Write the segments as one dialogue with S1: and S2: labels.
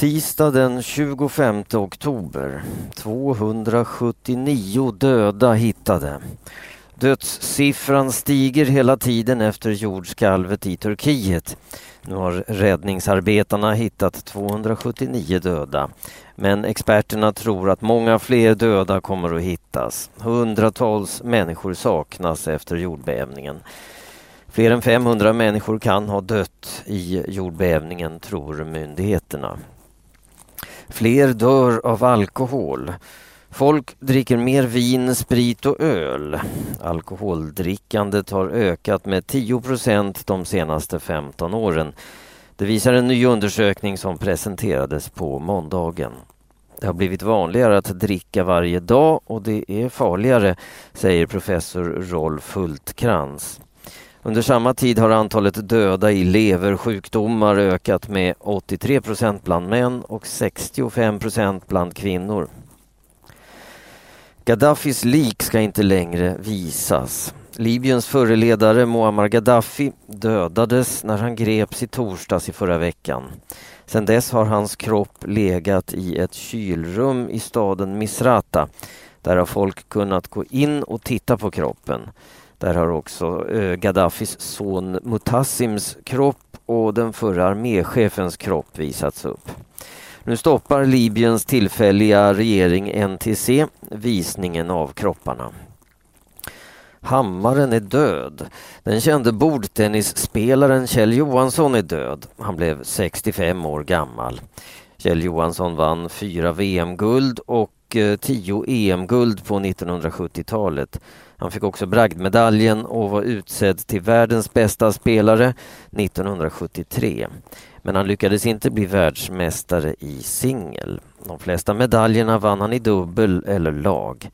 S1: Tisdag den 25 oktober. 279 döda hittade. Dödssiffran stiger hela tiden efter jordskalvet i Turkiet. Nu har räddningsarbetarna hittat 279 döda. Men experterna tror att många fler döda kommer att hittas. Hundratals människor saknas efter jordbävningen. Fler än 500 människor kan ha dött i jordbävningen, tror myndigheterna. Fler dör av alkohol. Folk dricker mer vin, sprit och öl. Alkoholdrickandet har ökat med 10 procent de senaste 15 åren. Det visar en ny undersökning som presenterades på måndagen. Det har blivit vanligare att dricka varje dag och det är farligare, säger professor Rolf Hultkrantz. Under samma tid har antalet döda i leversjukdomar ökat med 83 procent bland män och 65 procent bland kvinnor. Gaddafis lik ska inte längre visas. Libyens förre ledare Muammar Gaddafi dödades när han greps i torsdags i förra veckan. Sedan dess har hans kropp legat i ett kylrum i staden Misrata. Där har folk kunnat gå in och titta på kroppen. Där har också eh, Gaddafis son Mutassims kropp och den förra arméchefens kropp visats upp. Nu stoppar Libyens tillfälliga regering NTC visningen av kropparna. Hammaren är död. Den kände bordtennisspelaren Kjell Johansson är död. Han blev 65 år gammal. Kjell Johansson vann fyra VM-guld och eh, tio EM-guld på 1970-talet. Han fick också bragdmedaljen och var utsedd till världens bästa spelare 1973. Men han lyckades inte bli världsmästare i singel. De flesta medaljerna vann han i dubbel eller lag.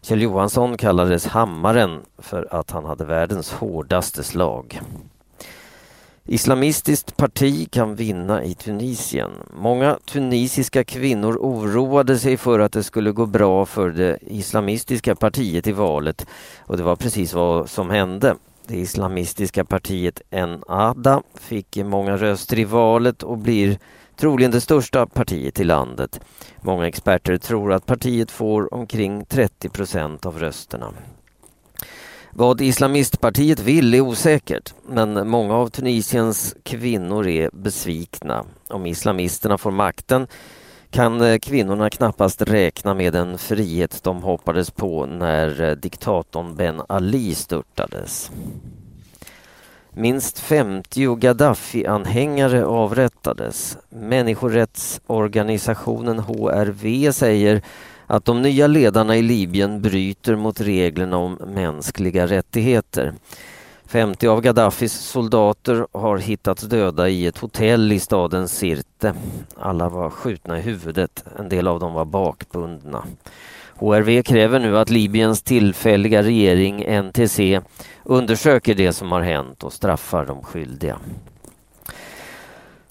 S1: Kjell Johansson kallades Hammaren för att han hade världens hårdaste slag. Islamistiskt parti kan vinna i Tunisien. Många tunisiska kvinnor oroade sig för att det skulle gå bra för det islamistiska partiet i valet och det var precis vad som hände. Det islamistiska partiet Ennahda fick många röster i valet och blir troligen det största partiet i landet. Många experter tror att partiet får omkring 30 procent av rösterna. Vad islamistpartiet vill är osäkert, men många av Tunisiens kvinnor är besvikna. Om islamisterna får makten kan eh, kvinnorna knappast räkna med den frihet de hoppades på när eh, diktatorn Ben Ali störtades. Minst 50 Gaddafi-anhängare avrättades. Människorättsorganisationen HRV säger att de nya ledarna i Libyen bryter mot reglerna om mänskliga rättigheter. 50 av Gaddafis soldater har hittats döda i ett hotell i staden Sirte. Alla var skjutna i huvudet, en del av dem var bakbundna. HRV kräver nu att Libyens tillfälliga regering NTC undersöker det som har hänt och straffar de skyldiga.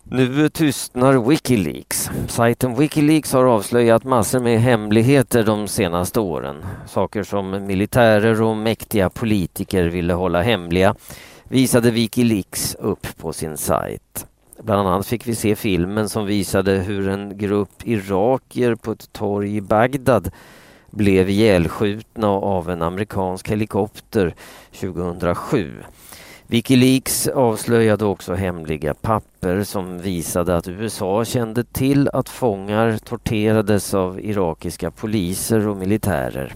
S1: Nu tystnar Wikileaks. Sajten Wikileaks har avslöjat massor med hemligheter de senaste åren. Saker som militärer och mäktiga politiker ville hålla hemliga visade Wikileaks upp på sin sajt. Bland annat fick vi se filmen som visade hur en grupp irakier på ett torg i Bagdad blev ihjälskjutna av en amerikansk helikopter 2007. Wikileaks avslöjade också hemliga papper som visade att USA kände till att fångar torterades av irakiska poliser och militärer.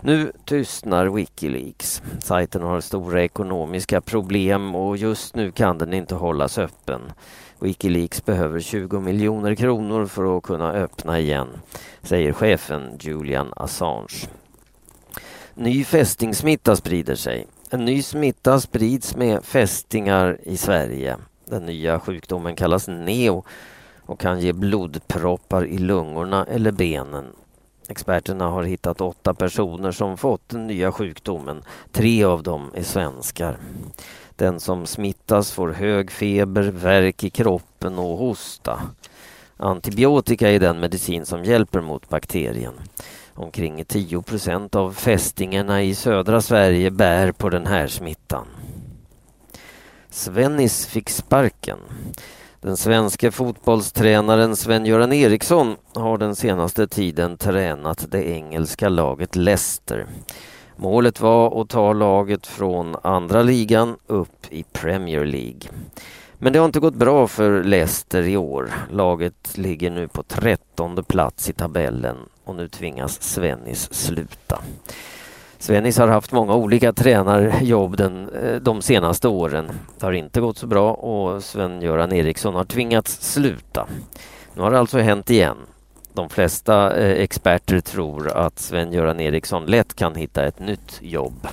S1: Nu tystnar Wikileaks. Sajten har stora ekonomiska problem och just nu kan den inte hållas öppen. Wikileaks behöver 20 miljoner kronor för att kunna öppna igen, säger chefen Julian Assange. Ny fästingsmitta sprider sig. En ny smitta sprids med fästingar i Sverige. Den nya sjukdomen kallas neo och kan ge blodproppar i lungorna eller benen. Experterna har hittat åtta personer som fått den nya sjukdomen. Tre av dem är svenskar. Den som smittas får hög feber, värk i kroppen och hosta. Antibiotika är den medicin som hjälper mot bakterien. Omkring 10 procent av fästingarna i södra Sverige bär på den här smittan. Svennis fick sparken. Den svenska fotbollstränaren Sven-Göran Eriksson har den senaste tiden tränat det engelska laget Leicester. Målet var att ta laget från andra ligan upp i Premier League. Men det har inte gått bra för Leicester i år. Laget ligger nu på trettonde plats i tabellen och nu tvingas Svennis sluta. Svennis har haft många olika tränarjobb den, eh, de senaste åren. Det har inte gått så bra och Sven-Göran Eriksson har tvingats sluta. Nu har det alltså hänt igen. De flesta eh, experter tror att Sven-Göran Eriksson lätt kan hitta ett nytt jobb.